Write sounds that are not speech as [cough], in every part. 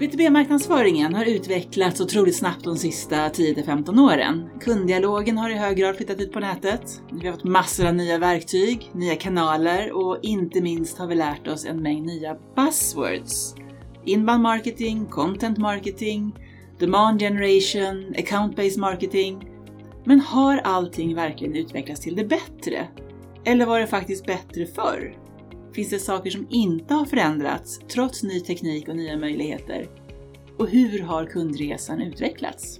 B2B-marknadsföringen har utvecklats otroligt snabbt de sista 10-15 åren. Kunddialogen har i hög grad flyttat ut på nätet. Vi har fått massor av nya verktyg, nya kanaler och inte minst har vi lärt oss en mängd nya buzzwords. Inbound marketing, content marketing, demand generation, account-based marketing. Men har allting verkligen utvecklats till det bättre? Eller var det faktiskt bättre förr? Finns det saker som inte har förändrats trots ny teknik och nya möjligheter? Och hur har kundresan utvecklats?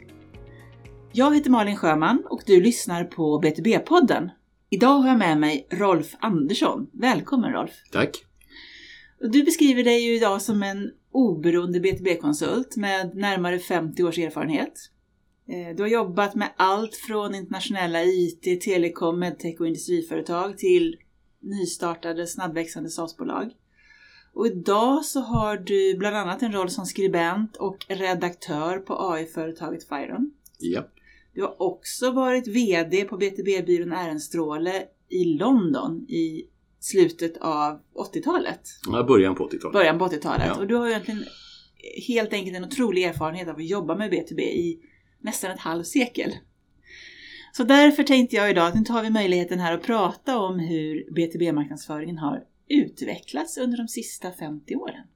Jag heter Malin Sjöman och du lyssnar på B2B-podden. Idag har jag med mig Rolf Andersson. Välkommen Rolf! Tack! Du beskriver dig ju idag som en oberoende B2B-konsult med närmare 50 års erfarenhet. Eh, du har jobbat med allt från internationella IT, telekom, medtech och industriföretag till nystartade snabbväxande SaaS-bolag. Och idag så har du bland annat en roll som skribent och redaktör på AI-företaget Firon. Ja. Du har också varit VD på BTB-byrån Ehrenstråle i London i slutet av 80-talet. Ja, början på 80-talet. Början på 80-talet. Ja. Och du har egentligen helt enkelt en otrolig erfarenhet av att jobba med BTB i nästan ett halvsekel. Så därför tänkte jag idag att nu tar vi möjligheten här att prata om hur BTB-marknadsföringen har utvecklats under de sista 50 åren.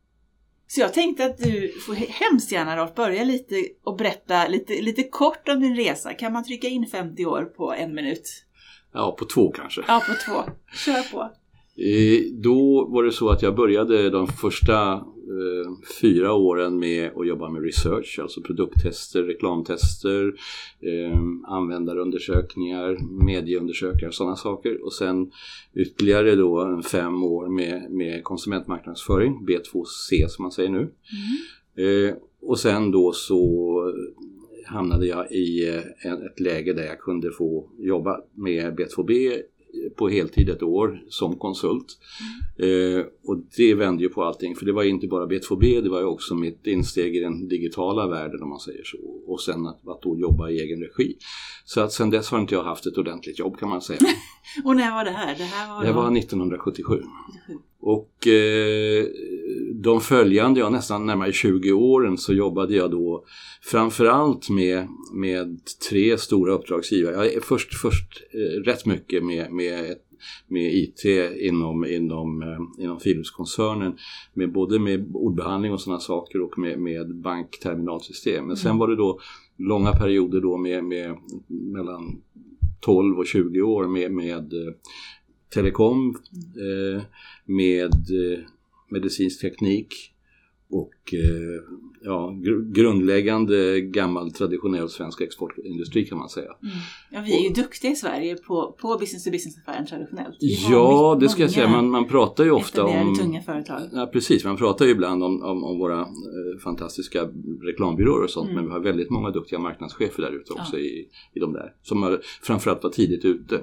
Så jag tänkte att du får hemskt gärna Rolf börja lite och berätta lite, lite kort om din resa. Kan man trycka in 50 år på en minut? Ja, på två kanske. Ja, på två. Kör på. Eh, Då var det så att jag började de första fyra åren med att jobba med research, alltså produkttester, reklamtester, eh, användarundersökningar, medieundersökningar och sådana saker. Och sen ytterligare då fem år med, med konsumentmarknadsföring, B2C som man säger nu. Eh, och sen då så hamnade jag i eh, ett läge där jag kunde få jobba med B2B på heltid ett år som konsult. Eh, och det vände ju på allting för det var ju inte bara B2B, det var ju också mitt insteg i den digitala världen om man säger så. Och sen att, att då jobba i egen regi. Så att sen dess har inte jag haft ett ordentligt jobb kan man säga. [laughs] Och när var det här? Det här var, Det då- var 1977. Och eh, de följande, ja nästan närmare 20 åren så jobbade jag då framförallt med, med tre stora uppdragsgivare. Jag först, först eh, rätt mycket med, med, med IT inom, inom, eh, inom Philips-koncernen. Med både med ordbehandling och sådana saker och med, med bankterminalsystem. Men sen var det då långa perioder då med, med mellan 12 och 20 år med, med eh, telekom, eh, med eh, medicinsk teknik och eh, ja, gr- grundläggande gammal traditionell svensk exportindustri kan man säga. Mm. Ja, vi är ju duktiga i Sverige på, på business to business-affären traditionellt. Vi Ja, det ska jag säga. Man, man pratar ju ofta om... tunga företag. Ja, precis. Man pratar ju ibland om, om, om våra eh, fantastiska reklambyråer och sånt Mm. men vi har väldigt många duktiga marknadschefer där ute också Ja. i, i de där. Som har framförallt var tidigt ute.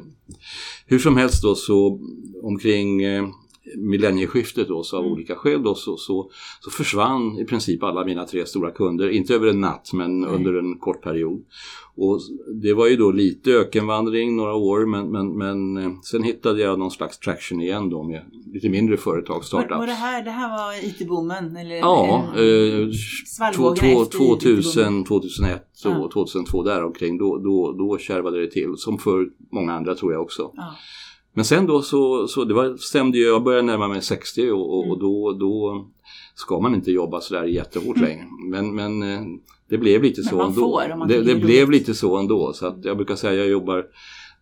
Hur som helst då så omkring eh, millennieskiftet då så av Mm. olika skäl då så, så, så försvann i princip alla mina tre stora kunder. Inte över en natt men Nej. under en kort period. Och det var ju då lite ökenvandring några år men, men, men eh, sen hittade jag någon slags traction igen då med lite mindre företag, startups. var det, här, det här var IT-boomen? Eller, Ja, eller eh, två- två- IT-boomen? 2000, 2001 och Ja. 2002 däromkring då, då, då kärvade det till. Som för många andra tror jag också. Ja. Men sen då så, så det var, stämde ju, jag började närma mig 60 och, och, Mm. och då, då ska man inte jobba sådär jättehårt längre. Men, men eh, det blev lite Men så ändå. får det det blev lite så ändå. Så att jag brukar säga att jag jobbar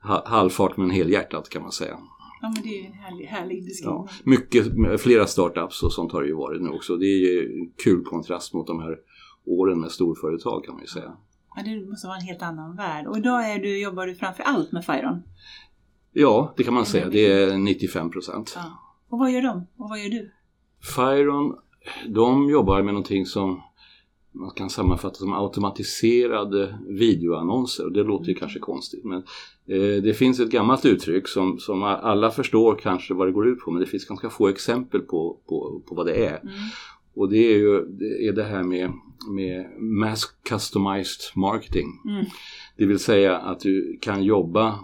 ha- halvfart men helhjärtat kan man säga. ja, men det är ju en härlig, härlig beskrivning. Ja, mycket, flera startups och sånt har det ju varit nu också. Det är ju en kul kontrast mot de här åren med storföretag kan man ju säga. Ja, det måste vara en helt annan värld. Och idag är du, jobbar du framför allt med Firon. Ja, det kan man säga. Det är 95 procent. Ja. Och vad gör de? Och vad gör du? Firon, de jobbar med någonting som man kan sammanfatta som automatiserade videoannonser. Det låter ju kanske konstigt men eh, det finns ett gammalt uttryck som, som alla förstår kanske vad det går ut på men det finns ganska få exempel på, på, på vad det är. Mm. Och det är ju det, är det här med, med mass customized marketing. Mm. Det vill säga att du kan jobba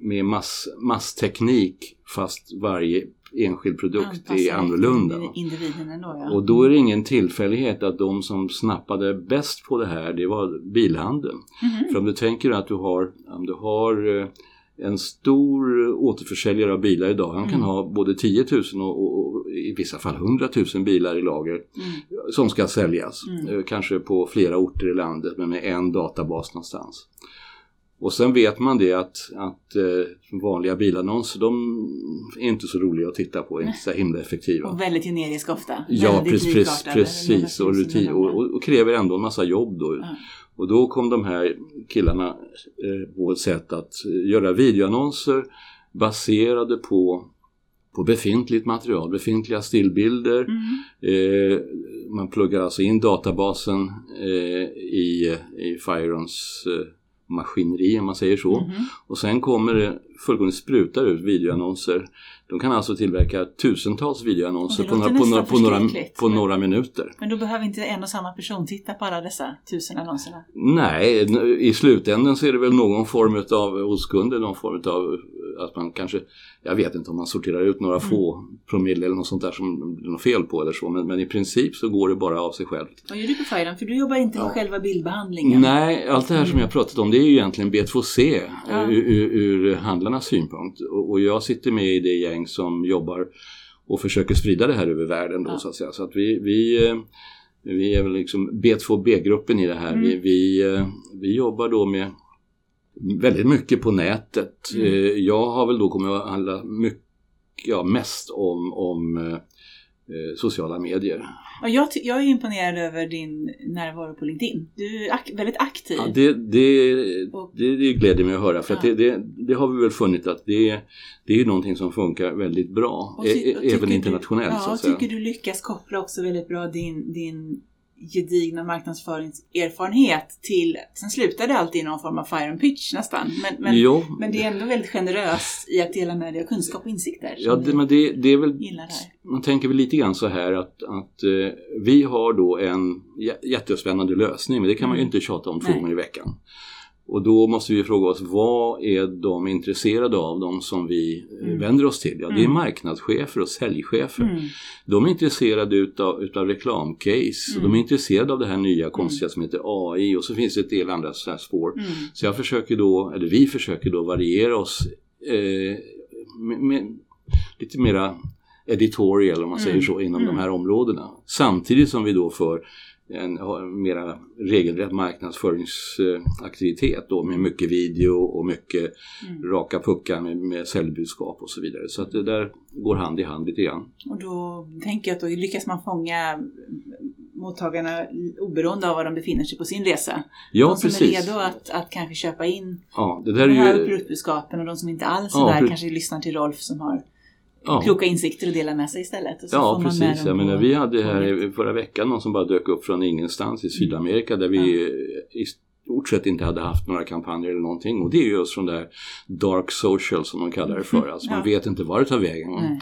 med mass, massteknik fast varje enskild produkt Anpassar är annorlunda. ändå, ja. Och då är det ingen tillfällighet att de som snappade bäst på det här det var bilhandeln. Mhm. För om du tänker att du har, om du har eh, en stor återförsäljare av bilar idag, han kan Mm. ha både 10 000 och, och, och i vissa fall 100 000 bilar i lager Mm. som ska säljas. Mm. Eh, Kanske på flera orter i landet men med en databas någonstans. Och sen vet man det att, att eh, vanliga bilannonser de är inte så roliga att titta på, inte så himla effektiva. Och väldigt generisk ofta. Ja, precis, precis, precis. Och, rutin, och, och, kräver ändå en massa jobb då. Ja. Och då kom de här killarna eh, på ett sätt att eh, göra videoannonser baserade på, på befintligt material, befintliga stillbilder. Mm. Eh, man pluggar alltså in databasen eh, i, i Firons eh, maskineri om man säger så. Mhm. Och sen kommer det fullkomligt sprutar ut videoannonser. De kan alltså tillverka tusentals videoannonser på några, på, några, på, några, på några minuter. Men då behöver inte en och samma person titta på alla dessa tusen annonserna. Nej, i slutändan så är det väl någon form av hos kunden, någon form av att man kanske, jag vet inte om man sorterar ut några Mm. få promille eller något sånt där som det är något fel på eller så, men, men i princip så går det bara av sig självt. Vad gör du på Firen? För du jobbar inte med Ja. själva bildbehandlingen. Nej, allt det här som jag pratat om det är ju egentligen B2C Ja. ur, ur, ur handlarnas synpunkt. Och, och jag sitter med i det gäng som jobbar och försöker sprida det här över världen då Ja. så att säga. Så att vi, vi, eh, vi är väl liksom B2B-gruppen i det här. Mm. Vi, vi, eh, vi jobbar då med väldigt mycket på nätet. Mm. Eh, Jag har väl då kommit att handla mycket, ja, mest om, om eh, eh, sociala medier. Och jag, jag är imponerad över din närvaro på LinkedIn. Du är ak- väldigt aktiv. Ja, det, det, Och- det, det gläder mig att höra för att Ja. det, det, det har vi väl funnit att det, det är någonting som funkar väldigt bra, Och ty- e- och även du- internationellt Ja, så och att säga. tycker du lyckas koppla också väldigt bra din, din gedigna marknadsföringserfarenhet till, sen slutar det alltid i någon form av fire and pitch nästan. Men, men, men det är ändå väldigt generöst i att dela med dig av kunskap och insikter. ja, det, men det, det är väl, man tänker väl lite grann så här att, att eh, vi har då en jä- jättespännande lösning, men det kan man ju Mm. inte tjata om två gånger i veckan. Och då måste vi fråga oss, vad är de intresserade av, de som vi eh, Mm. vänder oss till? Ja, det är Mm. marknadschefer och säljchefer. Mm. De är intresserade utav, utav reklamcase, och Mm. de är intresserade av det här nya konstiga som heter AI och så finns det ett del andra så här spår. Mm. Så jag försöker då, eller vi försöker då variera oss eh, med, med lite mera editorial om man säger Mm. så inom Mm. de här områdena. Samtidigt som vi då för en, mera regelrätt marknadsföringsaktivitet då med mycket video och mycket Mm. raka puckar med, med säljbudskap och så vidare. Så att det där går hand i hand lite grann. Och då tänker jag att då lyckas man fånga mottagarna oberoende av var de befinner sig på sin resa. Ja, de som precis. är redo att, att kanske köpa in Ja, det de där här är ju... produktbudskapen och de som inte alls är Ja, där pre- kanske lyssnar till Rolf som har Ja. kloka insikter att dela med sig istället. Och så Ja, får man med precis. dem Jag menar, vi hade här i förra veckan någon som bara dök upp från ingenstans i Sydamerika där vi i stort sett inte hade haft några kampanjer eller någonting. Och det är just från där dark social som de kallar det för. Alltså man Ja. vet inte var det tar vägen. Nej.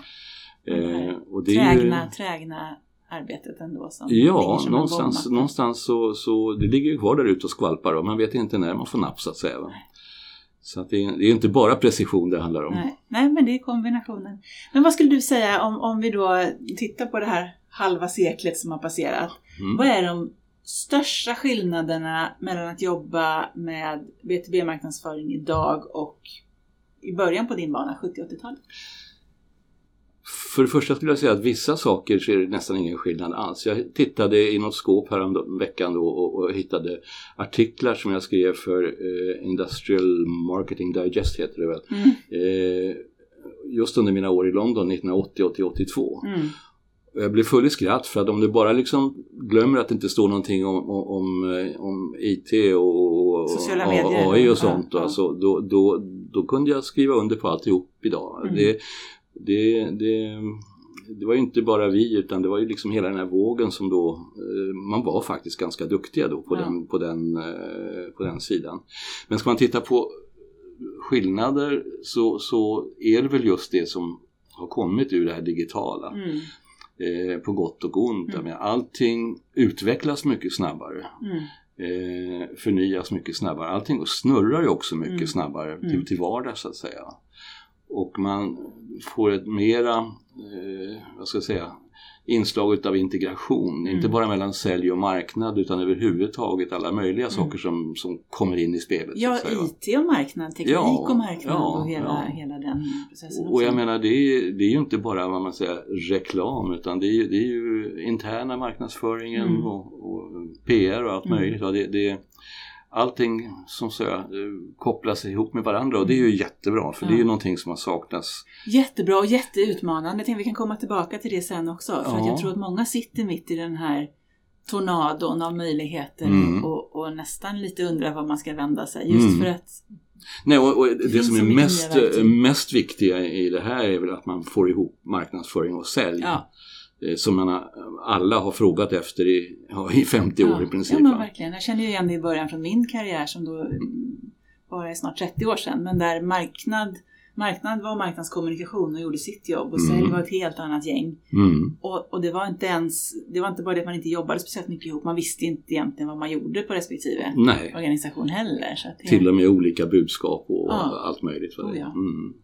Eh, och det är ju, Trägna, trägna arbetet ändå som Ja, som någonstans, någonstans så, så det ligger ju kvar där ute och skvalpar och man vet inte när man får napp så att säga. Va? Så att det, är, det är inte bara precision det handlar om. Nej. Nej, men det är kombinationen. Men vad skulle du säga om, om vi då tittar på det här halva seklet som har passerat. Mm. Vad är de största skillnaderna mellan att jobba med B2B-marknadsföring idag och i början på din bana, 70-80-talet? För det första skulle jag säga att vissa saker så är det nästan ingen skillnad alls. Jag tittade i något skåp här veckan då och, och hittade artiklar som jag skrev för eh, Industrial Marketing Digest heter det väl. Mm. Eh, just under mina år i London 1980 till 82. Mm. Jag blev full i skratt för att om du bara liksom glömmer att det inte står någonting om, om, om, eh, IT och, och. AI Ja, och sånt. ja. Alltså, då, då, då kunde jag skriva under på alltihop idag. Mm. Det, det, det, det var ju inte bara vi utan det var ju liksom hela den här vågen som då, eh, man var faktiskt ganska duktiga då på, Ja. den, på, den, eh, på den sidan. Men ska man titta på skillnader så, så är det väl just det som har kommit ur det här digitala. Mm. Eh, på gott och ont. Mm. allting utvecklas mycket snabbare. Mm. eh, förnyas mycket snabbare. Allting snurrar ju också mycket Mm. snabbare Mm. till, till vardags så att säga. Och man får ett mera, eh, vad ska jag säga, inslag av integration. Inte Mm. bara mellan sälj och marknad utan överhuvudtaget alla möjliga Mm. saker som, som kommer in i spelet. Ja. IT och marknad, teknik Ja, och marknad ja, och hela, ja. hela den processen Och jag också. menar det är, det är ju inte bara vad man säger reklam utan det är, det är ju interna marknadsföringen Mm. och, och PR och allt Mm. möjligt. Det, det, allting som så, eh, kopplas ihop med varandra och det är ju jättebra för det är ju Ja. någonting som har saknats. Jättebra och jätteutmanande. Jag tänkte vi kan komma tillbaka till det sen också. För att Ja. jag tror att många sitter mitt i den här tornadon av möjligheter Mm. och, och nästan lite undrar var man ska vända sig. Just Mm. för att Nej, och, och det, finns som är mest, verktyg. mest viktiga i det här är väl att man får ihop marknadsföring och sälj. ja, eh, Som man, alla har frågat efter i, ja, i 50 år ja, i princip. Ja men verkligen. Jag känner ju igen det i början från min karriär som då mm, bara är snart 30 år sedan. Men där marknad, marknad var marknadskommunikation och gjorde sitt jobb och Mm. sälj var ett helt annat gäng. Mm. Och, och det var inte ens, det var inte bara det att man inte jobbade speciellt mycket ihop, man visste inte egentligen vad man gjorde på respektive Nej. organisation heller. Så, att det, Till och med olika budskap och Ja. allt möjligt. va. Oh, ja. Mm.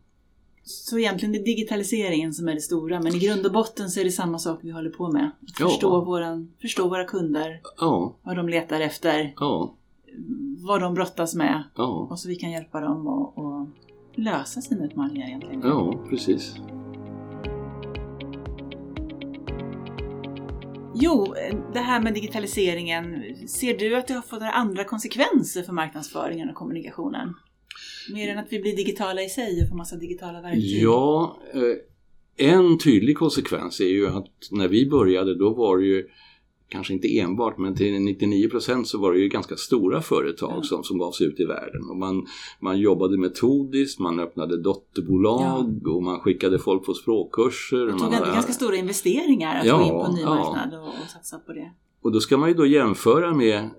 Så egentligen det är digitaliseringen som är det stora, men i grund och botten så är det samma sak vi håller på med. Att Ja. förstå, våran, förstå våra kunder, Ja, vad de letar efter, ja, vad de brottas med och så vi kan hjälpa dem att att lösa sina utmaningar egentligen. ja, precis. Jo, det här med digitaliseringen, ser du att det har fått några andra konsekvenser för marknadsföringen och kommunikationen? Mer än att vi blir digitala i sig och får massa digitala verktyg? Ja, eh, en tydlig konsekvens är ju att när vi började då var det ju kanske inte enbart men till 99% så var det ju ganska stora företag Ja. som, som gav sig ut i världen. Och man, man jobbade metodiskt, man öppnade dotterbolag och man skickade folk på språkkurser. Det tog man, ganska stora investeringar att Ja, gå in på en ny ja. marknad och, och satsa på det. Och då ska man ju då jämföra med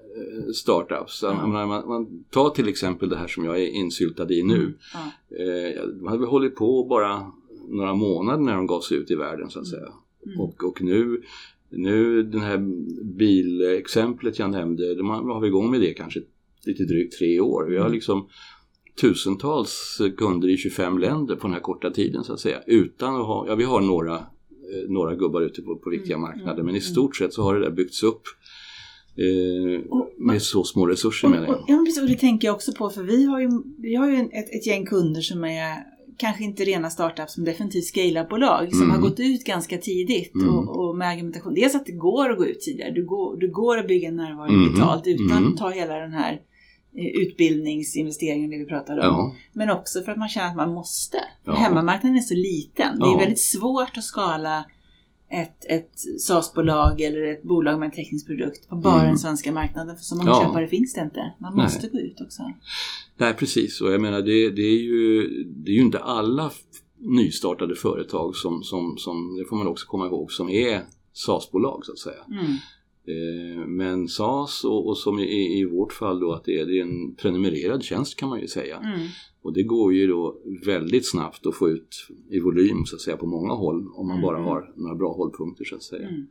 startups. Jag menar, Man, man tar till exempel det här som jag är insyltad i nu. Ja. Eh, de hade väl hållit på bara några månader när de gav sig ut i världen så att säga. Mm. Och, och nu, nu den här bilexemplet jag nämnde, de har, har vi igång med det kanske lite drygt tre år. Vi har Mm. liksom tusentals kunder i 25 länder på den här korta tiden så att säga. Utan att ha, ja vi har några, eh, några gubbar ute på, på viktiga Mm, marknader mm, men i mm. stort sett så har det där byggts upp eh, med så små resurser Och, menar jag. och, ja, precis, och det tänker jag också på för vi har ju, vi har ju ett, ett gäng kunder som är kanske inte rena startups men definitivt scale-up-bolag som Mm. har gått ut ganska tidigt Mm. och, och med argumentation. Dels att det går att gå ut tidigare, du går, du går att bygga en närvaro Mm. digitalt utan Mm. att ta hela den här eh, utbildningsinvesteringen det vi pratade om. Ja, Men också för att man känner att man måste. Ja. Hemmamarknaden är så liten. Det är Ja. väldigt svårt att skala ett, ett SaaS-bolag eller ett bolag med en teknisk produkt på bara Mm. den svenska marknaden. För så många Ja. köpare finns det inte. Man Nej. måste gå ut också. Nej precis och jag menar det, det, är, ju, det är ju inte alla nystartade företag som, som, som, det får man också komma ihåg, som är SaaS-bolag så att säga. Mm. Eh, Men SaaS och, och som i, i vårt fall då att det är, det är en prenumererad tjänst kan man ju säga. Mm. Och det går ju då väldigt snabbt att få ut i volym så att säga på många håll om man Mm, bara mm. har några bra hållpunkter så att säga. Mm.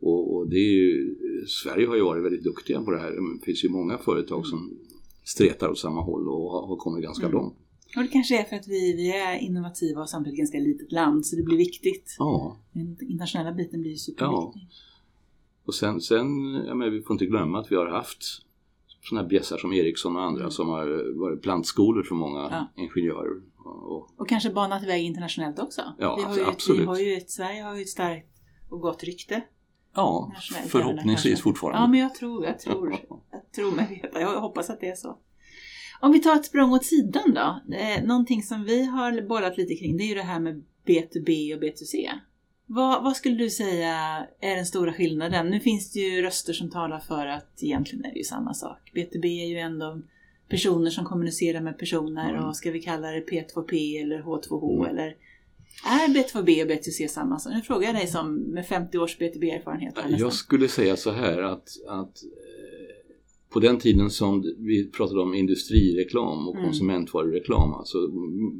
Och, och det är ju, Sverige har ju varit väldigt duktiga på det här. Det finns ju många företag som stretar åt samma håll och har, har kommit ganska Mm. långt. Och det kanske är för att vi, vi är innovativa och samtidigt ganska litet land så det blir viktigt. Ja, Den internationella biten blir ju superviktig. Och sen, sen jag menar, vi får inte glömma att vi har haft sådana här bjässar som Ericsson och andra Mm. som har varit plantskolor för många Ja. ingenjörer. Och, och, Och kanske banat väg internationellt också. Ja, vi har ju ett, vi absolut. har ju ett, Sverige har ju ett starkt och gott rykte. ja, förhoppningsvis fortfarande. Ja, men jag tror, jag tror, [laughs] jag tror mig veta. Jag hoppas att det är så. Om vi tar ett språng åt sidan då. Eh, någonting som vi har bollat lite kring det är ju det här med B2B och B2C. Vad, vad skulle du säga är den stora skillnaden? Nu finns det ju röster som talar för att egentligen är det ju samma sak. B2B är ju ändå personer som kommunicerar med personer Mm. och ska vi kalla det P2P eller H2H Mm. eller är B2B och B2C samma sak? Nu frågar jag dig som med 50 års B2B-erfarenhet. här nästan. Jag skulle säga så här att, att på den tiden som vi pratade om industrireklam och Mm. konsumentvarureklam, alltså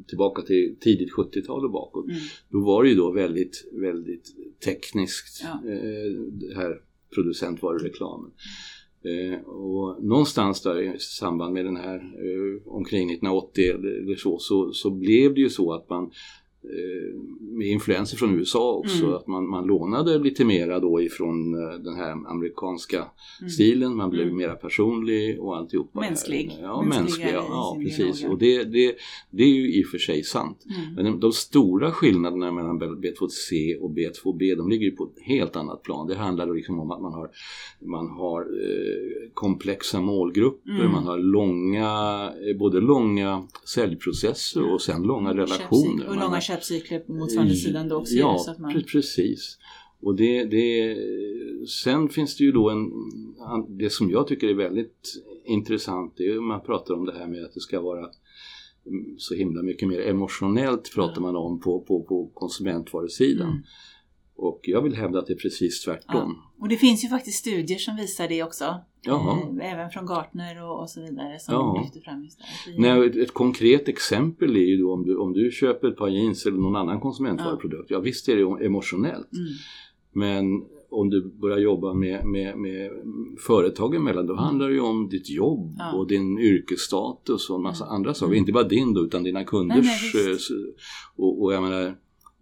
tillbaka till tidigt 70-tal och bakåt, Mm. då var det ju då väldigt, väldigt tekniskt Ja. eh, det här producentvarureklamen. Eh, och någonstans där i samband med den här eh, omkring 1980 eller så, så, så blev det ju så att man Eh, influenser från USA också, mm. att man, man lånade lite mera då ifrån eh, den här amerikanska mm. stilen, man blev mm. mera personlig och alltihopa. Mänsklig. Ja, mänsklig, ja, precis. Och det, det, det är ju i och för sig sant. Mm. Men de, de, stora skillnaderna mellan B2C och B2B, de ligger ju på ett helt annat plan. Det handlar liksom om att man har, man har eh, komplexa målgrupper, mm. man har långa, eh, både långa säljprocesser och sen långa relationer. Och långa köpcykler på motsvarande sidan då också. Ja, så man... precis. Och det, det, sen finns det ju då en, det som jag tycker är väldigt intressant, det är man pratar om det här med att det ska vara så himla mycket mer emotionellt pratar man om på, på, på konsumentvarusidan. Mm. Och jag vill hävda att det är precis tvärtom. Ja. Och det finns ju faktiskt studier som visar det också. Jaha. Eh, även från Gartner och, och så vidare som ja. lyfter fram just det här. Nej, ett, ett, konkret exempel är ju då om du, om du köper ett par jeans eller någon annan konsumentvaruprodukt. Ja. ja visst är det emotionellt. Mm. Men om du börjar jobba med, med, med företag emellan då handlar det ju om ditt jobb ja. och din yrkesstatus och en massa mm. andra saker. Mm. Inte bara din då utan dina kunders. Nej, nej, eh, och, och jag menar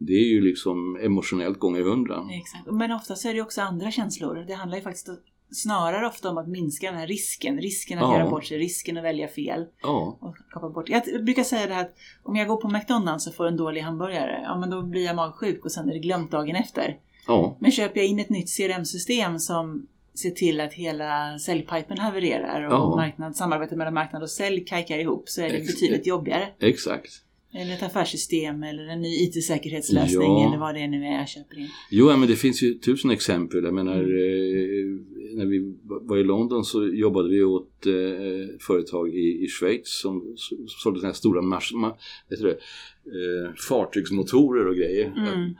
det är ju liksom emotionellt gånger hundra. Exakt. Men ofta så är det också andra känslor. Det handlar ju faktiskt snarare ofta om att minska den här risken. Risken att ja. göra bort sig, risken att välja fel. Ja. Och kapa bort. Jag brukar säga det här att om jag går på McDonalds och får en dålig hamburgare, ja men då blir jag magsjuk och sen är det glömt dagen efter. Ja. Men köper jag in ett nytt CRM-system som ser till att hela säljpipen havererar och ja. marknad, samarbetet mellan marknad och sälj kajkar ihop så är det betydligt jobbigare. Exakt. Eller ett affärssystem eller en ny IT-säkerhetslösning ja. eller vad det nu är jag köper in. Jo, men det finns ju tusen exempel. Jag menar, mm. när vi var i London så jobbade vi åt eh, företag i, i Schweiz som sålde sådana här stora mars, ma, det, eh, fartygsmotorer och grejer. Mm.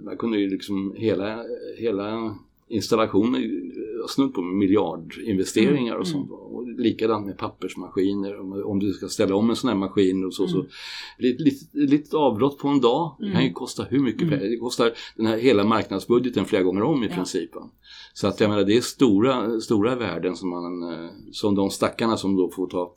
Man kunde ju liksom hela, hela installationer snudd på miljardinvesteringar och mm. sånt. Och likadant med pappersmaskiner. Om du ska ställa om en sån här maskin och så. Mm. så lite, lite, lite avbrott på en dag det kan ju mm. kosta hur mycket mm. pengar. Det kostar den här hela marknadsbudgeten flera gånger om i ja. princip. Så att jag menar det är stora, stora värden som, man, eh, som de stackarna som då får ta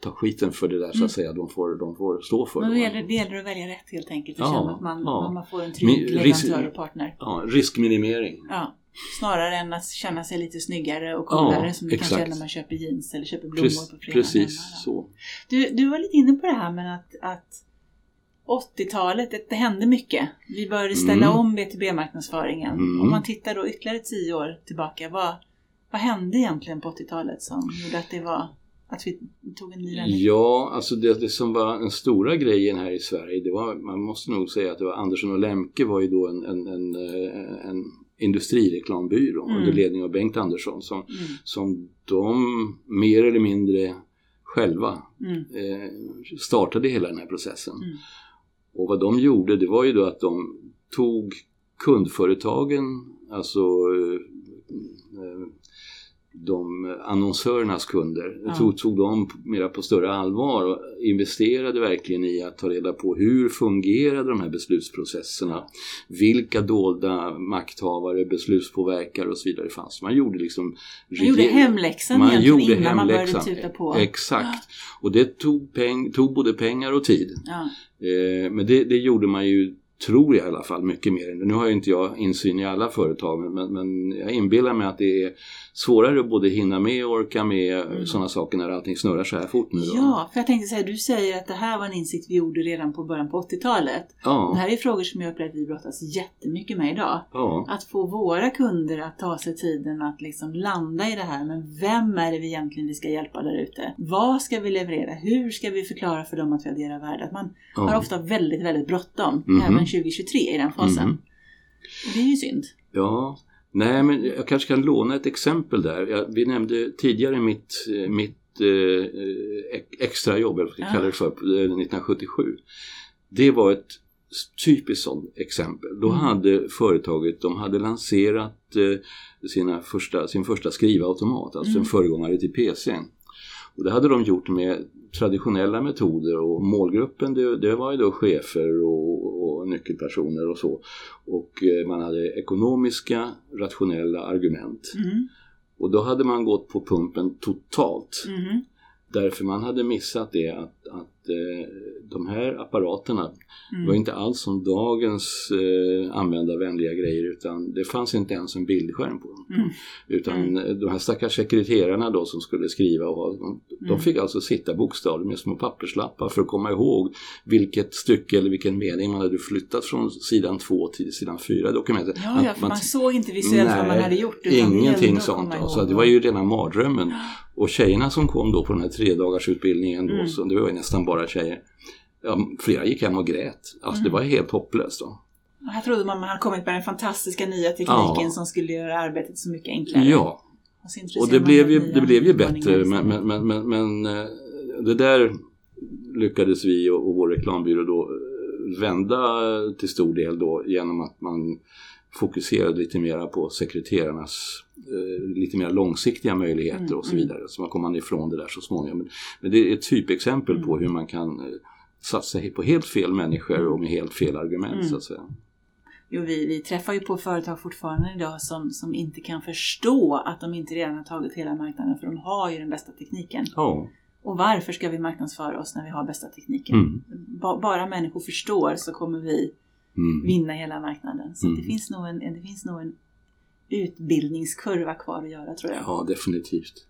ta skiten för det där så att säga. De får, de får stå för Men det. Gäller, det gäller att välja rätt helt enkelt. Och ja, känna att man, ja. man får en trygg leverantör och partner. Ja, riskminimering. Ja. Snarare än att känna sig lite snyggare och coolare ja, som det kanske är när man köper jeans eller köper blommor Precis, på fredagen. Precis så. Du, du var lite inne på det här med att, att 80-talet, det, det hände mycket. Vi började ställa mm. om B2B-marknadsföringen. Mm. Om man tittar då ytterligare tio år tillbaka, vad, vad hände egentligen på 80-talet som gjorde att det var att vi tog en ny vändning? Ja, alltså det, det, som var den stora grejen här i Sverige, det var, man måste nog säga att det var Andersson och Lemke var ju då en, en, en, en industrireklambyrå mm. under ledning av Bengt Andersson som, mm. som de mer eller mindre själva mm. eh, startade hela den här processen. Mm. Och vad de gjorde det var ju då att de tog kundföretagen, alltså eh, de annonsörernas kunder. Ja. Tog, tog dem mera på större allvar och investerade verkligen i att ta reda på hur fungerade de här beslutsprocesserna? Vilka dolda makthavare, beslutspåverkare och så vidare fanns. Man gjorde liksom... Man gjorde hemläxan man gjorde innan hemläxan. man började tuta på. Exakt. Och det tog, peng, tog både pengar och tid. Ja. Eh, men det, det gjorde man ju tror jag i alla fall mycket mer. Nu har ju inte jag insyn i alla företag men, men jag inbillar mig att det är svårare att både hinna med och orka med mm. sådana saker när allting snurrar så här fort nu. Då. Ja, för jag tänkte säga, du säger att det här var en insikt vi gjorde redan på början på 80-talet. Ja. Det här är frågor som jag upplever att vi brottas jättemycket med idag. Ja. Att få våra kunder att ta sig tiden att liksom landa i det här. Men vem är det vi egentligen vi ska hjälpa där ute? Vad ska vi leverera? Hur ska vi förklara för dem att vi adderar värde? Att man ja. har ofta väldigt, väldigt bråttom. Mm -hmm. Även 2023 i den fasen. Mm det är ju synd. Ja, Nej, men jag kanske kan låna ett exempel där. Jag, vi nämnde tidigare mitt, mitt eh, extra jobb, eller vad jag kallar det för, 1977. Eh, det var ett typiskt sånt exempel. Då mm. hade företaget, de hade lanserat eh, sina första, sin första skrivautomat, alltså mm. en föregångare till PCn. Och det hade de gjort med traditionella metoder och målgruppen det, det var ju då chefer och, och, nyckelpersoner och så. Och eh, man hade ekonomiska, rationella argument. Mm. Och då hade man gått på pumpen totalt. Mhm. Därför man hade missat det att, att de här apparaterna Mm. var inte alls som dagens eh, användarvänliga grejer utan det fanns inte ens en bildskärm på dem. Mm. Utan eh, de här stackars sekreterarna då som skulle skriva, och, ha- de, de Mm. fick alltså sitta bokstavligen med små papperslappar för att komma ihåg vilket stycke eller vilken mening man hade flyttat från sidan 2 till sidan 4 i dokumentet. Ja, ja, för man såg inte visuellt vad man Nej, hade gjort. utan Ingenting sånt. komma Alltså, det var ju rena mardrömmen. Och tjejerna som kom då på den här tre dagars utbildningen då, Mm. så det var nästan bara tjejer. Ja, flera gick hem och grät. Alltså Mm. det var helt hopplöst då. Och Här trodde man man hade kommit med den fantastiska nya tekniken Ja. som skulle göra arbetet så mycket enklare. Ja, Och, och det blev ju, det blev ju bättre men, men, men, men eh, det där lyckades vi och, och vår reklambyrå då eh, vända till stor del då genom att man fokuserade lite mera på sekreterarnas eh, lite mer långsiktiga möjligheter Mm, och så mm. vidare. Så man kommer ifrån det där så småningom. Men, men det är ett typexempel på Mm. hur man kan eh, satsa på helt fel människor och med helt fel argument Mm. så att säga. Jo, vi, vi träffar ju på företag fortfarande idag som, som inte kan förstå att de inte redan har tagit hela marknaden för de har ju den bästa tekniken. Ja. Och varför ska vi marknadsföra oss när vi har bästa tekniken? Mm. Ba, bara människor förstår så kommer vi Mm. vinna hela marknaden. Så Mm. det, finns nog en, det finns nog en utbildningskurva kvar att göra tror jag. Ja, definitivt.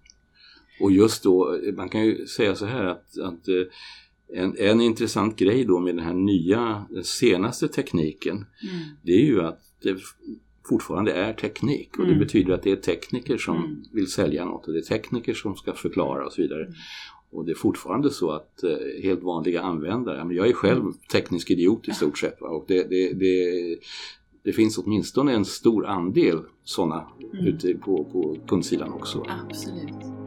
Och just då, man kan ju säga så här att, att eh, en, en intressant grej då med den här nya, den senaste tekniken, Mm. det är ju att det fortfarande är teknik och Mm. det betyder att det är tekniker som Mm. vill sälja något och det är tekniker som ska förklara och så vidare. Mm. Och det är fortfarande så att eh, helt vanliga användare, men jag är själv teknisk idiot i stort sett va? och det, det, det, det finns åtminstone en stor andel sådana Mm. ute på, på kundsidan också. Absolut.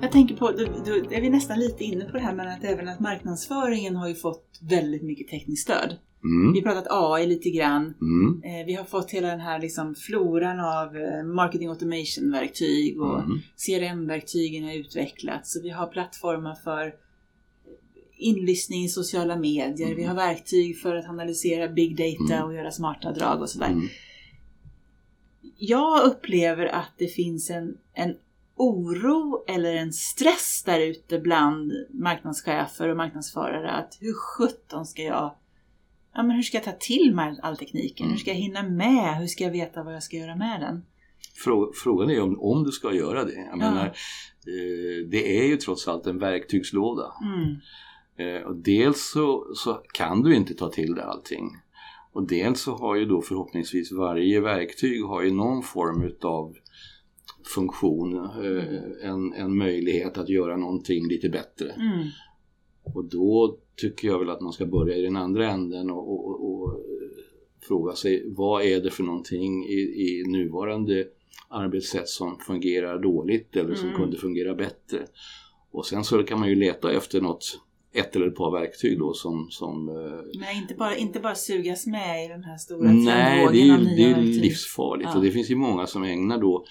Jag tänker på, då, då är vi nästan lite inne på det här men att även att marknadsföringen har ju fått väldigt mycket tekniskt stöd. Mm. Vi har pratat AI lite grann. Mm. Eh, Vi har fått hela den här liksom floran av eh, marketing automation-verktyg och Mm. CRM-verktygen har utvecklats. Så vi har plattformar för inlyssning i sociala medier. Mm. Vi har verktyg för att analysera big data Mm. och göra smarta drag och sådär. Mm. Jag upplever att det finns en, en oro eller en stress där ute bland marknadschefer och marknadsförare att hur sjutton ska jag Ja, men hur ska jag ta till mig all tekniken? Mm. Hur ska jag hinna med? Hur ska jag veta vad jag ska göra med den? Frå- Frågan är om, om du ska göra det. Jag Ja. menar, eh, det är ju trots allt en verktygslåda. Mm. Eh, och dels så, så kan du inte ta till dig allting. Och dels så har ju då förhoppningsvis varje verktyg har ju någon form utav funktion, eh, en, en möjlighet att göra någonting lite bättre. Mm. Och då tycker jag väl att man ska börja i den andra änden och, och, och, fråga sig vad är det för någonting i, i nuvarande arbetssätt som fungerar dåligt eller som Mm. kunde fungera bättre. Och sen så kan man ju leta efter något, ett eller ett par verktyg då som, som eh, Men inte bara, inte bara sugas med i den här stora Nej, det är det är livsfarligt Ja. och det finns ju många som ägnar då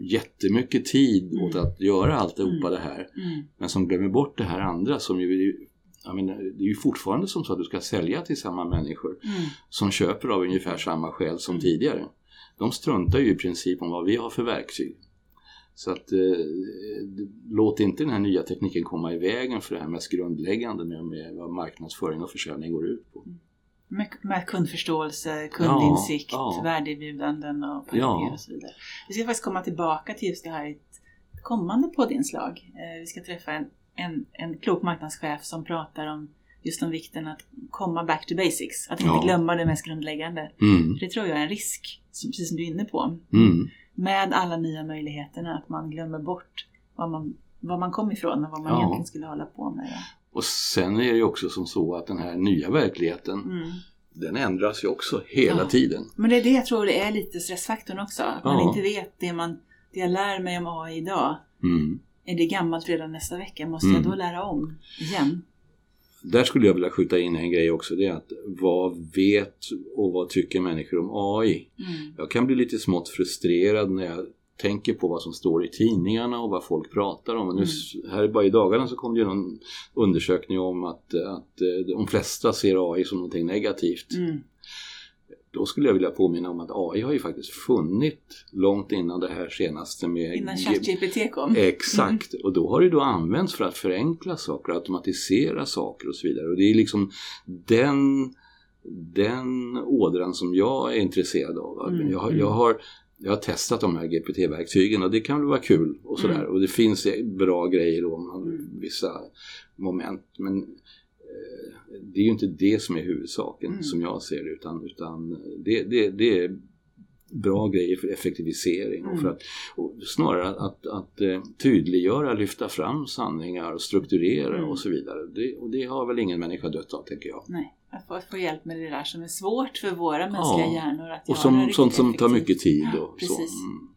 jättemycket tid åt Mm. att göra alltihopa Mm. det här. Mm. Men som glömmer bort det här andra som ju, jag menar, det är ju fortfarande som så att du ska sälja till samma människor Mm. som köper av ungefär samma skäl som Mm. tidigare. De struntar ju i princip om vad vi har för verktyg. Så att eh, låt inte den här nya tekniken komma i vägen för det här mest grundläggande med, med vad marknadsföring och försäljning går ut på. Med, med kundförståelse, kundinsikt, Ja, ja. värdeerbjudanden och Ja. och så vidare. Vi ska faktiskt komma tillbaka till just det här i ett kommande poddinslag. Eh, Vi ska träffa en, en, en klok marknadschef som pratar om just om vikten att komma back to basics. Att inte Ja. glömma det mest grundläggande. Mm. Det tror jag är en risk, som, precis som du är inne på. Mm. Med alla nya möjligheterna, att man glömmer bort var man, var man kom ifrån och vad man Ja. egentligen skulle hålla på med. Och sen är det ju också som så att den här nya verkligheten Mm. den ändras ju också hela Ja. tiden. Men det är det jag tror det är lite stressfaktorn också. Att man Ja. inte vet det, man, det jag lär mig om AI idag. Mm. Är det gammalt redan nästa vecka? Måste Mm. jag då lära om igen? Där skulle jag vilja skjuta in en grej också. Det är att vad vet och vad tycker människor om AI? Mm. Jag kan bli lite smått frustrerad när jag tänker på vad som står i tidningarna och vad folk pratar om. Och nu, här bara i dagarna så kom det ju någon undersökning om att, att eh, de flesta ser AI som någonting negativt. Mm. då skulle jag vilja påminna om att AI har ju faktiskt funnit långt innan det här senaste med... Innan ChatGPT kom. Exakt, mm. och då har det då använts för att förenkla saker, automatisera saker och så vidare. Och det är liksom den, den ådran som jag är intresserad av. Mm. Jag, jag, mm. har, jag har testat de här GPT-verktygen och det kan väl vara kul och sådär. Mm. Och det finns bra grejer då, vissa moment. Men det är ju inte det som är huvudsaken mm. som jag ser det utan, utan det, det, det är bra grejer för effektivisering och för mm. att och snarare att, att, att eh, tydliggöra, lyfta fram sanningar, strukturera mm. och så vidare. Det, och det har väl ingen människa dött av tänker jag. Nej, att få, få hjälp med det där som är svårt för våra mänskliga ja. hjärnor att och göra. Och sånt som tar mycket tid. Och ja, så. Mm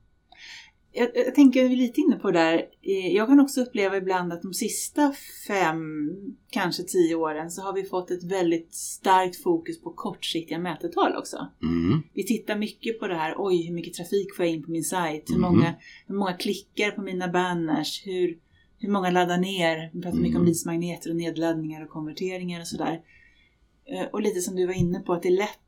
jag, jag tänker lite inne på det där. Eh, jag kan också uppleva ibland att de sista fem, kanske tio åren så har vi fått ett väldigt starkt fokus på kortsiktiga mätetal också. Mm. Vi tittar mycket på det här, oj hur mycket trafik får jag in på min sajt? Hur, mm. många, hur många klickar på mina banners? Hur, hur många laddar ner? Vi pratar mm. mycket om mm. leadsmagneter och nedladdningar och konverteringar och sådär. Eh, och lite som du var inne på, att det är lätt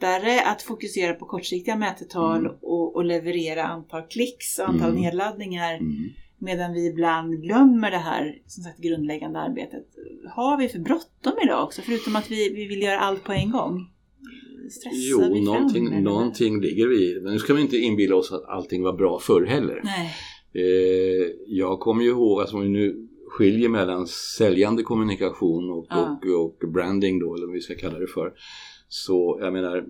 lättare att fokusera på kortsiktiga mätetal mm. och, och, leverera antal klicks och antal mm. nedladdningar. Mm. Medan vi ibland glömmer det här som sagt, grundläggande arbetet. Har vi för bråttom idag också? Förutom att vi, vi vill göra allt på en gång? Stressar jo, vi någonting, fram, någonting ligger vi i. Men nu ska vi inte inbilla oss att allting var bra förr heller. Nej. Eh, jag kommer ju ihåg, alltså nu skiljer mellan säljande kommunikation och, ja. och, och branding då, eller vad vi ska kalla det för. Så jag menar,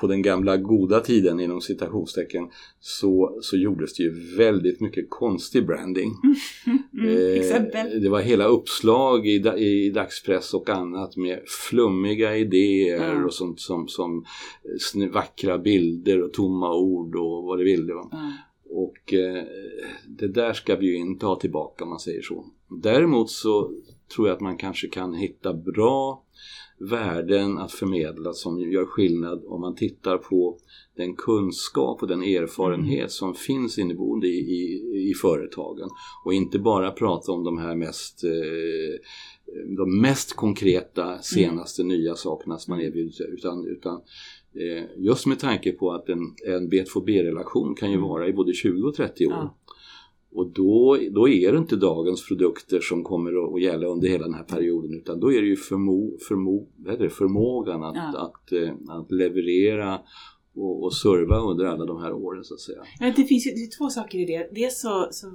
på den gamla goda tiden inom citationstecken så, så gjordes det ju väldigt mycket konstig branding. [laughs] Mm, eh, det var hela uppslag i, i dagspress och annat med flummiga idéer mm. och sånt som, som vackra bilder och tomma ord och vad det ville. Mm. Och eh, det där ska vi ju inte ha tillbaka om man säger så. Däremot så tror jag att man kanske kan hitta bra värden att förmedla som gör skillnad om man tittar på den kunskap och den erfarenhet mm. som finns inneboende i, i, i, företagen och inte bara prata om de här mest eh, de mest konkreta senaste mm. nya sakerna som man mm. erbjuder utan, utan eh, just med tanke på att en, en B2B-relation kan ju mm. vara i både 20 och 30 år ja. Och då, då är det inte dagens produkter som kommer att gälla under hela den här perioden utan då är det ju förmo, förmo, det, förmågan att, ja. att, att, eh, att, leverera och, och serva under alla de här åren så att säga. Ja, det finns ju det två saker i det. Dels så, så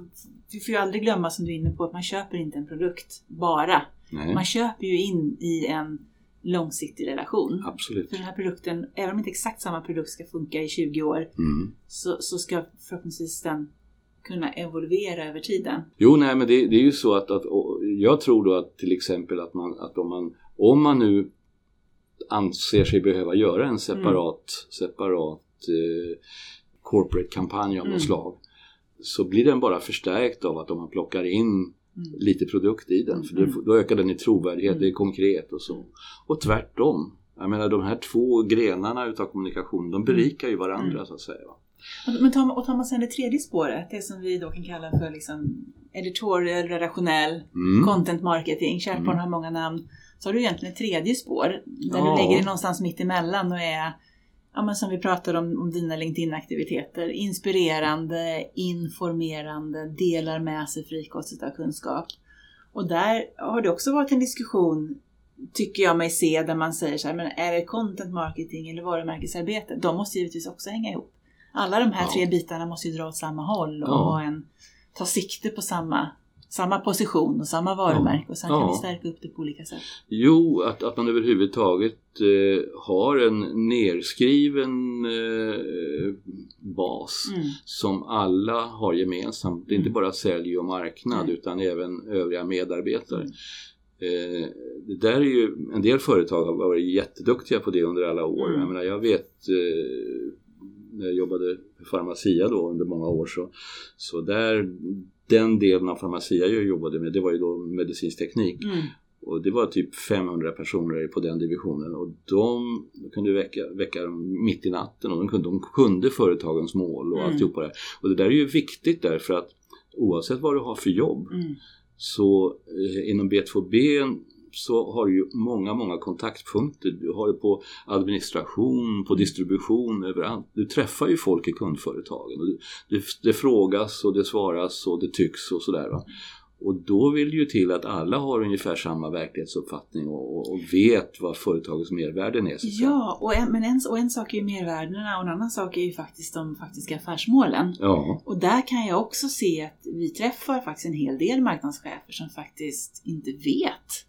vi får ju aldrig glömma som du är inne på att man köper inte en produkt bara. Nej. Man köper ju in i en långsiktig relation. Absolut. För den här produkten, även om inte exakt samma produkt ska funka i 20 år, mm. så, så ska förhoppningsvis den kunna evolvera över tiden. Jo, nej, men det, det är ju så att, att jag tror då att till exempel att, man, att om, man, om man nu anser sig behöva göra en separat, mm. separat eh, corporate kampanj av mm. något slag så blir den bara förstärkt av att om man plockar in mm. lite produkt i den. För mm. då ökar den i trovärdighet, mm. det är konkret och så. Och tvärtom. Jag menar de här två grenarna utav kommunikation de berikar ju varandra mm. så att säga. Men tar man, och tar man sen det tredje spåret, det som vi då kan kalla för liksom editorial, redaktionell, mm. content marketing, SharePoint mm. har många namn. Så har du egentligen ett tredje spår där ja. du lägger det någonstans mitt emellan och är, ja men som vi pratade om, om dina LinkedIn-aktiviteter, inspirerande, informerande, delar med sig frikostigt av kunskap. Och där har det också varit en diskussion tycker jag mig se där man säger så här, men är det content marketing eller varumärkesarbete? De måste givetvis också hänga ihop alla de här ja. tre bitarna måste ju dra åt samma håll och ja. en, ta sikte på samma, samma position och samma varumärke och sen kan vi stärka upp det på olika sätt. Jo, att, att man överhuvudtaget eh, har en nerskriven eh, bas mm. som alla har gemensamt. Det är inte mm. bara sälj och marknad mm. utan även övriga medarbetare. Mm. Eh, det där är ju, en del företag har varit jätteduktiga på det under alla år. Mm. Jag, menar, jag vet eh, jag jobbade på Pharmacia då under många år så, så där, den delen av Pharmacia jag jobbade med det var ju då medicinsk teknik. Mm. Och det var typ 500 personer på den divisionen och de, de kunde väcka, väcka dem mitt i natten och de kunde, de kunde företagens mål och mm. alltihopa det. Och det där är ju viktigt därför att oavsett vad du har för jobb mm. så eh, inom B2B så har du ju många, många kontaktpunkter. Du har det på administration, på distribution, överallt. Du träffar ju folk i kundföretagen. Och det, det frågas och det svaras och det tycks och sådär. Va? Och då vill det ju till att alla har ungefär samma verklighetsuppfattning och, och vet vad företagets mervärden är. Ja, och en, men en, och en sak är ju mervärdena och en annan sak är ju faktiskt de faktiska affärsmålen. Ja. Och där kan jag också se att vi träffar faktiskt en hel del marknadschefer som faktiskt inte vet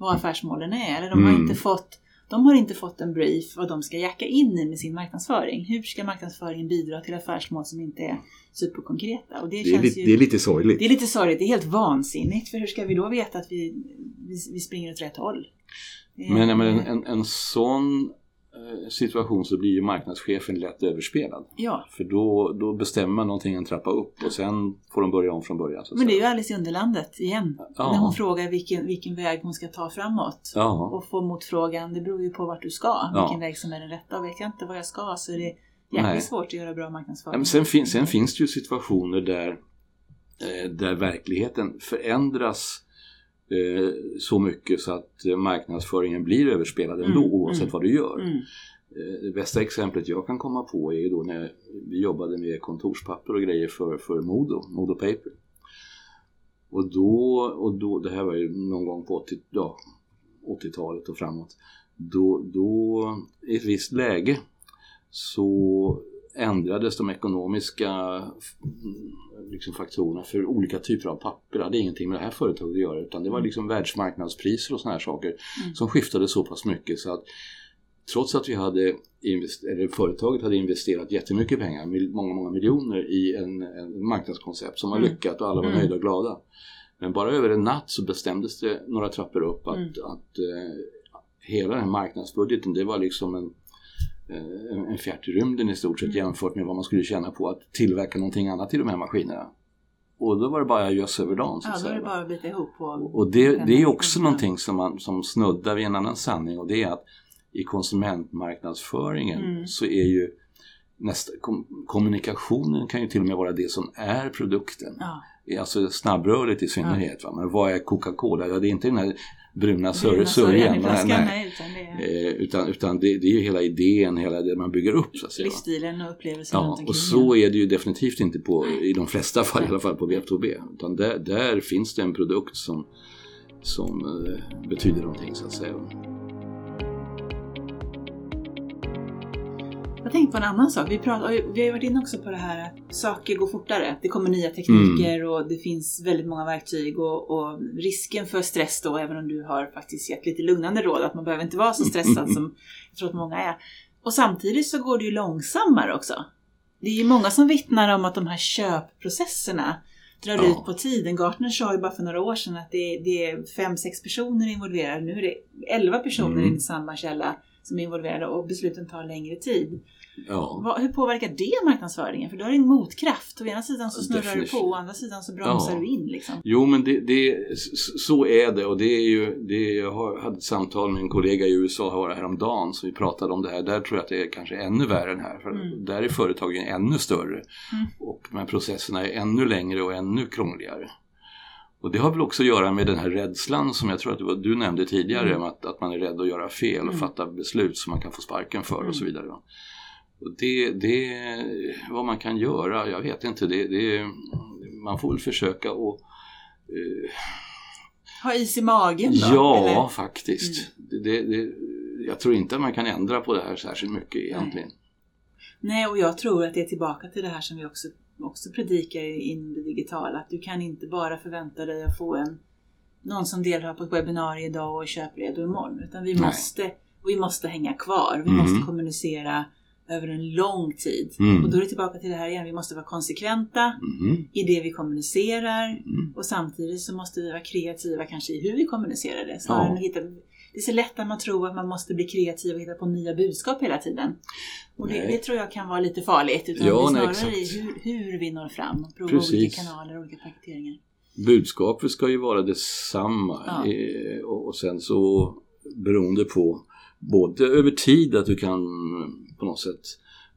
vad affärsmålen är. Eller de har Mm. inte fått de har inte fått en brief vad de ska jacka in i med sin marknadsföring. Hur ska marknadsföringen bidra till affärsmål som inte är superkonkreta? Och det, Det är, känns lite, ju... det är lite sorgligt. Det är lite sorgligt, det är helt vansinnigt. För hur ska vi då veta att vi, vi, vi springer åt rätt håll? Men, jag menar, en, en, en sån eh, situation så blir ju marknadschefen lätt överspelad. Ja, För då, då bestämmer man någonting en trappa upp och sen får de börja om från början. Men det är ju. Alice i Underlandet igen. Ja. När hon frågar vilken, vilken väg hon ska ta framåt. Ja, Och får motfrågan, det beror ju på vart du ska. Vilken väg som är den rätta. Och vet jag inte vad jag ska så är det jäkligt svårt att göra bra marknadsföring. men sen, fin, sen finns det ju situationer där, eh, där verkligheten förändras eh, så mycket så att eh, marknadsföringen blir överspelad ändå Mm, oavsett mm. vad du gör. Mm. Eh, Det bästa exemplet jag kan komma på är då när vi jobbade med kontorspapper och grejer för, för Modo, Modo Paper. Och då, och då, det här var ju någon gång på 80, ja, 80-talet och framåt. Då, då, i ett visst läge så ändrades de ekonomiska liksom, faktorerna för olika typer av papper. Det hade ingenting med det här företaget att göra utan det var liksom världsmarknadspriser och såna här saker Mm. som skiftade så pass mycket så att trots att vi hade eller företaget hade investerat jättemycket pengar, många, många miljoner i en, en marknadskoncept som var Mm. lyckat och alla var Mm. nöjda och glada. Men bara över en natt så bestämdes det några trappor upp att, Mm. att eh, hela den här marknadsbudgeten det var liksom en, en, en fjärt i rymden i stort sett Mm. jämfört med vad man skulle tjäna på att tillverka någonting annat i de här maskinerna. Och då var det bara görs över dagen så Ja, att då är det bara att bita ihop på Och det, det är den också här någonting som, man, som snuddar vid en annan sanning och det är att i konsumentmarknadsföringen Mm. så är ju nästa, kom, kommunikationen kan ju till och med vara det som är produkten. Ja, Alltså snabbrörligt i synnerhet. Va? Men vad är Coca-Cola? Ja, det är inte den här bruna sör- bruna sörjan sörjan. nej, nej. utan det är Eh, utan utan det, det är ju hela idén, hela det man bygger upp. Så att säga, livsstilen och upplevelsen runt Ja, omkring. och så är det ju definitivt inte på, i de flesta fall, i alla fall på V2B. Utan där, där finns det en produkt som, som eh, betyder någonting så att säga. Jag tänkte på en annan sak. Vi, pratar, vi har varit inne också på det här att saker går fortare. Det kommer nya tekniker Mm. och det finns väldigt många verktyg och, och risken för stress då, även om du har faktiskt gett lite lugnande råd, att man behöver inte vara så stressad som jag tror att många är. Och samtidigt så går det ju långsammare också. Det är ju många som vittnar om att de här köpprocesserna drar Ja. ut på tiden. Gartner sa ju bara för några år sedan att det, det är fem, sex personer involverade. Nu är det elva personer Mm. enligt samma källa som är involverade och besluten tar längre tid. Ja, Vad, hur påverkar det marknadsföringen? För då har det en motkraft. Å ena sidan så snurrar Definitivt. du på, å andra sidan så bromsar Ja. du in. Liksom. Jo men det, det, så är det och det är ju, det, jag har- hade ett samtal med en kollega i USA här häromdagen så vi pratade om det här. Där tror jag att det är kanske ännu värre än här för Mm. där är företagen ännu större Mm. och här processerna är ännu längre och ännu krångligare. Och det har väl också att göra med den här rädslan som jag tror att var, du nämnde tidigare Mm. att, att man är rädd att göra fel och Mm. fatta beslut som man kan få sparken för Mm. och så vidare. va. Och det, det, vad man kan göra, jag vet inte, det, det, man får väl försöka och eh, Ha is i magen då? Ja, eller? faktiskt. Det, det, det, jag tror inte att man kan ändra på det här särskilt mycket egentligen. Nej, och jag tror att det är tillbaka till det här som vi också, också predikar inom det digitala. Att du kan inte bara förvänta dig att få en någon som deltar på ett webbinarium idag och är köpredo imorgon. Utan vi Nej. måste, vi måste hänga kvar. Vi Mhm. måste kommunicera över en lång tid. Mm. Och då är det tillbaka till det här igen. Vi måste vara konsekventa Mhm. i det vi kommunicerar. Mm. Och samtidigt så måste vi vara kreativa kanske i hur vi kommunicerar det. Snarare Ja. än att hitta, det är så lätt att man tror att man måste bli kreativ och hitta på nya budskap hela tiden. Och det, Nej. det tror jag kan vara lite farligt. Utan Ja, det är nej, snarare i exakt. hur, hur vi når fram. Och prova Precis. olika kanaler och olika paketeringar. Budskapet ska ju vara detsamma Ja. eh, och och sen så beroende på både över tid att du kan på något sätt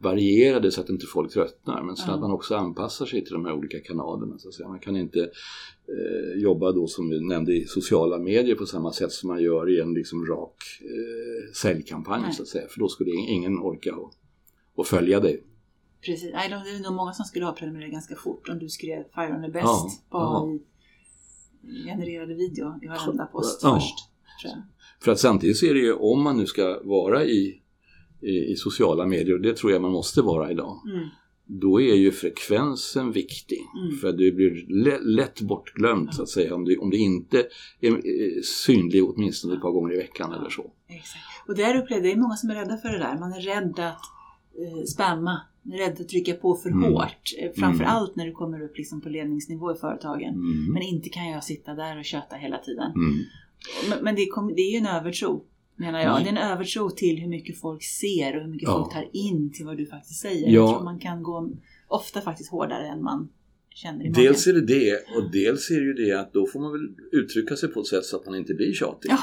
varierade så att inte folk tröttnar men så Ja. att man också anpassar sig till de här olika kanalerna. Så att säga. Man kan inte eh, jobba då som vi nämnde i sociala medier på samma sätt som man gör i en liksom rak eh, säljkampanj Nej. så att säga. För då skulle ingen orka att, att följa dig. Precis. Nej, det är nog många som skulle ha prenumererat ganska fort om du skrev Fire on the Best Ja, bara ja. genererade video i varenda post Ja. först. För att samtidigt så är det ju om man nu ska vara i, i, i sociala medier, och det tror jag man måste vara idag, Mm. då är ju frekvensen viktig. Mm. För det blir lätt, lätt bortglömt så att säga om det, om det inte är synlig åtminstone ett par gånger i veckan eller så. Exakt. Och där upplevde jag, det är många som är rädda för det där. Man är rädd att eh, spamma, man är rädd att trycka på för Mm. hårt. Eh, Framförallt när du kommer upp liksom på ledningsnivå i företagen. Mm. Men inte kan jag sitta där och köta hela tiden. Mm. Men, men det, kom, det är ju en övertro, menar jag. Mm. Det är en övertro till hur mycket folk ser och hur mycket Ja. folk tar in till vad du faktiskt säger. Ja. Jag tror man kan gå ofta faktiskt hårdare än man känner i magen. Dels är det det och dels är det ju det att då får man väl uttrycka sig på ett sätt så att man inte blir tjatig. Ja.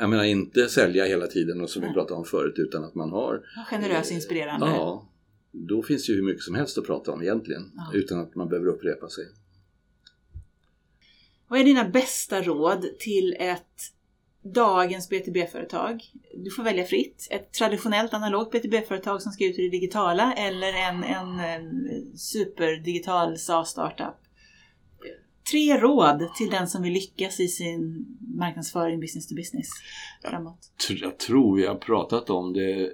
Jag menar inte sälja hela tiden och som vi Nej. pratade om förut utan att man har Ja, Generös och inspirerande. Ja, då finns det ju hur mycket som helst att prata om egentligen Ja. utan att man behöver upprepa sig. Vad är dina bästa råd till ett dagens BTB-företag? Du får välja fritt. Ett traditionellt analogt BTB-företag som ska ut i det digitala eller en, en, en superdigital SaaS-startup. Tre råd till den som vill lyckas i sin marknadsföring business to business framåt. Tr- Jag tror vi har pratat om det,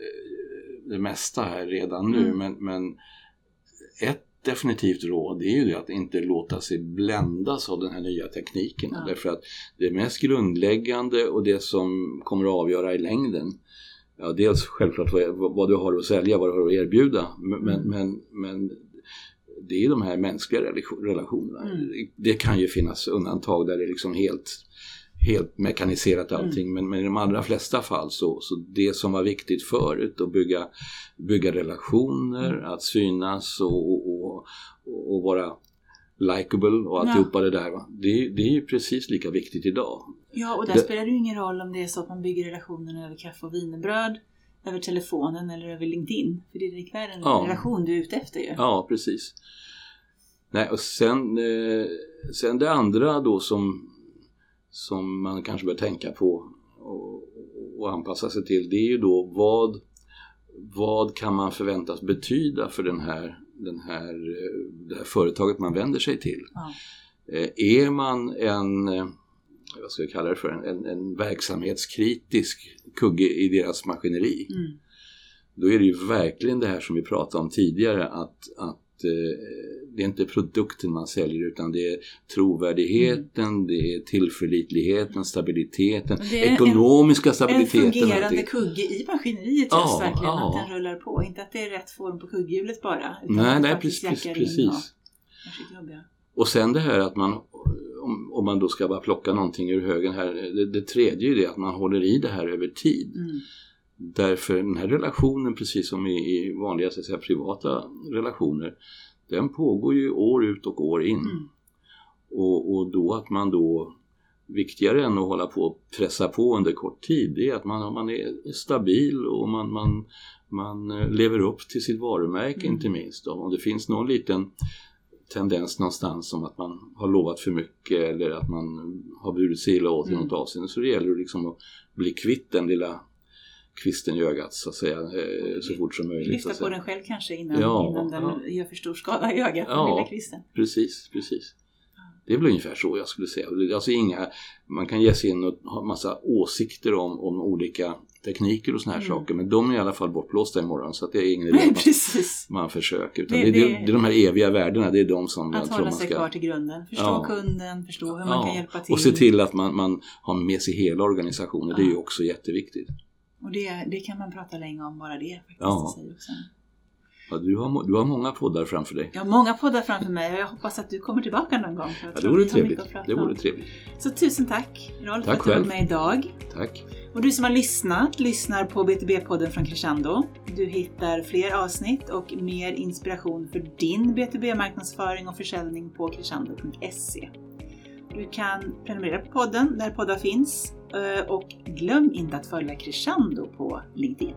det mesta här redan nu Mm. men, men ett definitivt råd är ju det att inte låta sig bländas av den här nya tekniken. Ja. Därför att det mest grundläggande och det som kommer att avgöra i längden Ja, dels självklart vad, vad du har att sälja, vad du har att erbjuda men, Mm. men, men det är de här mänskliga relation- relationerna. Mm. Det kan ju finnas undantag där det är liksom helt, helt mekaniserat allting men, men i de allra flesta fall så, så det som var viktigt förut att bygga, bygga relationer, Mm. att synas och, och, och, vara likable och alltihopa det där. Va? Det, det är ju precis lika viktigt idag. Ja, och där Det- spelar det ju ingen roll om det är så att man bygger relationen över kaffe och wienerbröd, över telefonen eller över LinkedIn. För det är likväl en Ja. relation du är ute efter ju. Ja, precis. Nej, och sen, eh, sen det andra då som, som man kanske bör tänka på och, och anpassa sig till det är ju då vad, vad kan man förväntas betyda för den här, den här, det här företaget man vänder sig till. Ja. Eh, Är man en, eh, vad ska jag kalla det för, en, en, verksamhetskritisk kugge i deras maskineri Mm. då är det ju verkligen det här som vi pratade om tidigare att, att det är inte produkten man säljer utan det är trovärdigheten, det är tillförlitligheten, stabiliteten, Men det är en- ekonomiska En stabiliteten. fungerande allting. kugge i maskineriet Ja, just verkligen, ja. att den rullar på. Inte att det är rätt form på kugghjulet bara. Utan Nej, att nej precis. precis. och. Och sen det här att man, om, om man då ska bara plocka någonting ur högen här, det, det tredje är det att man håller i det här över tid. Mm. Därför den här relationen, precis som i, vanliga så säga, privata relationer, den pågår ju år ut och år in. Mm. Och, och då att man då, viktigare än att hålla på och pressa på under kort tid, det är att man, man är stabil och man, man, man eh, lever upp till sitt varumärke Mm. inte minst. Då. Om det finns någon liten tendens någonstans som att man har lovat för mycket eller att man har burit sig illa åt i Mm. något avseende så det gäller det liksom att bli kvitt den lilla kvisten i ögat så att säga eh, så fort som möjligt. Lyfta att på den själv kanske innan, Ja, innan den ja. gör för stor skada [laughs] i ögat, Ja. den lilla kvisten. Precis, precis. Det är väl ungefär så jag skulle säga. Alltså inga, man kan ge sig in och ha massa åsikter om, om olika tekniker och såna här Mm. saker men de är i alla fall bortblåsta imorgon så att det är ingen idé att man, Precis. man försöker. Utan Det- det, det, det- det, är de här eviga värdena, det är de som jag Att tror hålla man sig ska... kvar till grunden. Förstå Ja. kunden, förstå hur man Ja, kan hjälpa till. Och se till att man, man har med sig hela organisationen, det är ju Ja. också jätteviktigt. Och det, det kan man prata länge om, bara det faktiskt. Ja. Ja, du, har, du har många poddar framför dig. Jag har många poddar framför mig och jag hoppas att du kommer tillbaka någon gång. För Ja, det vore trevligt. Det vore trevligt. Så tusen tack Rolf för Tack att du var med idag. Tack. Och du som har lyssnat, lyssnar på BTB-podden från Crescendo. Du hittar fler avsnitt och mer inspiration för din BTB-marknadsföring och försäljning på crescendo.se. Du kan prenumerera på podden där poddar finns Eh, och glöm inte att följa Crescendo på LinkedIn.